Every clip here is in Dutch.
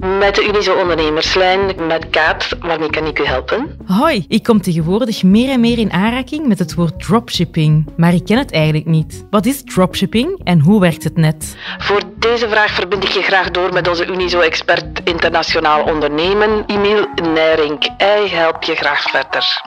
Met de Unizo Ondernemerslijn, met Kaat, waarmee kan ik u helpen? Hoi, ik kom tegenwoordig meer en meer in aanraking met het woord dropshipping, maar ik ken het eigenlijk niet. Wat is dropshipping en hoe werkt het net? Voor deze vraag verbind ik je graag door met onze Unizo-expert internationaal ondernemen, Emiel Nijrink. Hij helpt je graag verder.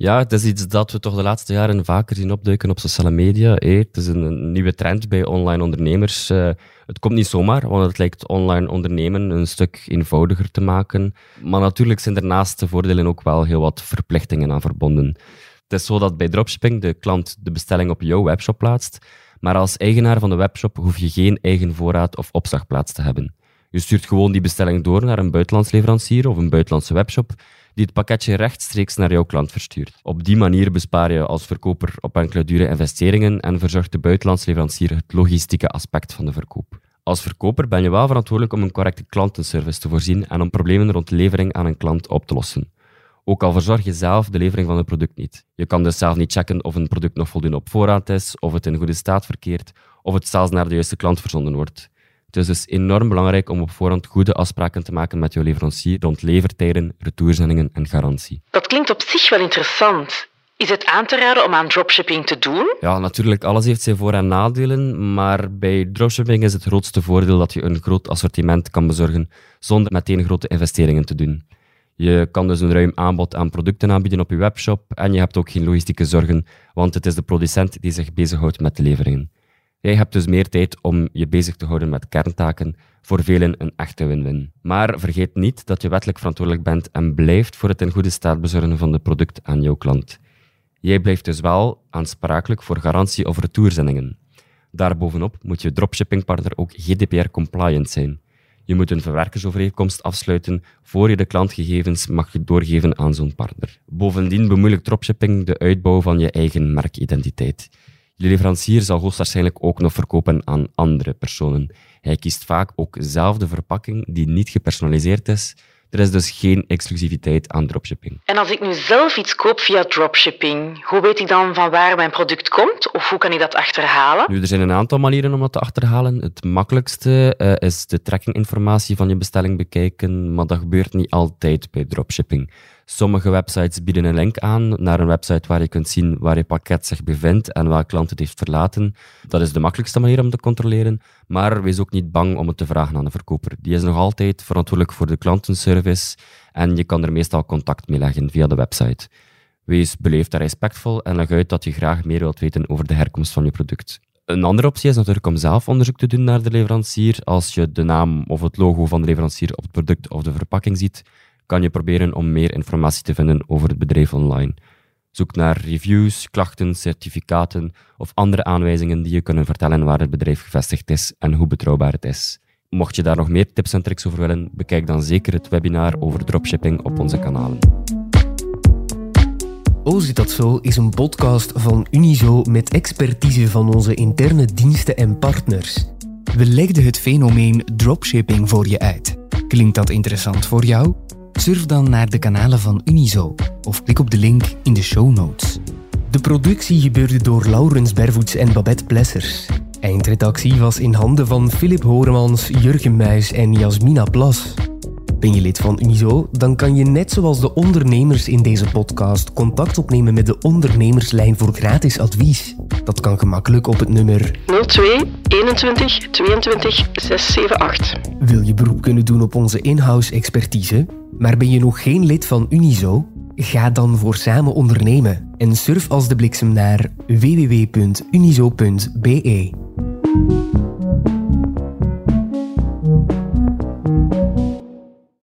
Ja, het is iets dat we toch de laatste jaren vaker zien opduiken op sociale media. Het is een, nieuwe trend bij online ondernemers. Eh, het komt niet zomaar, want het lijkt online ondernemen een stuk eenvoudiger te maken. Maar natuurlijk zijn er de voordelen ook wel heel wat verplichtingen aan verbonden. Het is zo dat bij dropshipping de klant de bestelling op jouw webshop plaatst, maar als eigenaar van de webshop hoef je geen eigen voorraad of opslagplaats te hebben. Je stuurt gewoon die bestelling door naar een buitenlands leverancier of een buitenlandse webshop die het pakketje rechtstreeks naar jouw klant verstuurt. Op die manier bespaar je als verkoper op enkele dure investeringen en verzorgt de buitenlands leverancier het logistieke aspect van de verkoop. Als verkoper ben je wel verantwoordelijk om een correcte klantenservice te voorzien en om problemen rond levering aan een klant op te lossen. Ook al verzorg je zelf de levering van het product niet. Je kan dus zelf niet checken of een product nog voldoende op voorraad is, of het in goede staat verkeert, of het zelfs naar de juiste klant verzonden wordt. Het is dus enorm belangrijk om op voorhand goede afspraken te maken met jouw leverancier rond levertijden, retourzendingen en garantie. Dat klinkt op zich wel interessant. Is het aan te raden om aan dropshipping te doen? Ja, natuurlijk, alles heeft zijn voor- en nadelen, maar bij dropshipping is het grootste voordeel dat je een groot assortiment kan bezorgen zonder meteen grote investeringen te doen. Je kan dus een ruim aanbod aan producten aanbieden op je webshop en je hebt ook geen logistieke zorgen, want het is de producent die zich bezighoudt met de leveringen. Jij hebt dus meer tijd om je bezig te houden met kerntaken, voor velen een echte win-win. Maar vergeet niet dat je wettelijk verantwoordelijk bent en blijft voor het in goede staat bezorgen van de product aan jouw klant. Jij blijft dus wel aansprakelijk voor garantie of retourzendingen. Daarbovenop moet je dropshippingpartner ook GDPR-compliant zijn. Je moet een verwerkersovereenkomst afsluiten voor je de klantgegevens mag doorgeven aan zo'n partner. Bovendien bemoeilijkt dropshipping de uitbouw van je eigen merkidentiteit. Je leverancier zal hoogstwaarschijnlijk ook nog verkopen aan andere personen. Hij kiest vaak ook zelf de verpakking die niet gepersonaliseerd is. Er is dus geen exclusiviteit aan dropshipping. En als ik nu zelf iets koop via dropshipping, hoe weet ik dan van waar mijn product komt? Of hoe kan ik dat achterhalen? Nu, er zijn een aantal manieren om dat te achterhalen. Het makkelijkste eh, is de trackinginformatie van je bestelling bekijken, maar dat gebeurt niet altijd bij dropshipping. Sommige websites bieden een link aan naar een website waar je kunt zien waar je pakket zich bevindt en welk klant het heeft verlaten. Dat is de makkelijkste manier om te controleren, maar wees ook niet bang om het te vragen aan de verkoper. Die is nog altijd verantwoordelijk voor de klantenservice en je kan er meestal contact mee leggen via de website. Wees beleefd en respectvol en leg uit dat je graag meer wilt weten over de herkomst van je product. Een andere optie is natuurlijk om zelf onderzoek te doen naar de leverancier. Als je de naam of het logo van de leverancier op het product of de verpakking ziet, kan je proberen om meer informatie te vinden over het bedrijf online. Zoek naar reviews, klachten, certificaten of andere aanwijzingen die je kunnen vertellen waar het bedrijf gevestigd is en hoe betrouwbaar het is. Mocht je daar nog meer tips en tricks over willen, bekijk dan zeker het webinar over dropshipping op onze kanalen. Oh, zit dat zo is een podcast van Unizo met expertise van onze interne diensten en partners. We legden het fenomeen dropshipping voor je uit. Klinkt dat interessant voor jou? Surf dan naar de kanalen van Unizo of klik op de link in de show notes. De productie gebeurde door Laurens Bervoets en Babette Plessers. Eindredactie was in handen van Philip Horemans, Jurgen Muis en Jasmina Plas. Ben je lid van Unizo? Dan kan je net zoals de ondernemers in deze podcast contact opnemen met de ondernemerslijn voor gratis advies. Dat kan gemakkelijk op het nummer 02 21 22 678. Wil je beroep kunnen doen op onze in-house expertise? Maar ben je nog geen lid van Unizo? Ga dan voor samen ondernemen en surf als de bliksem naar www.unizo.be.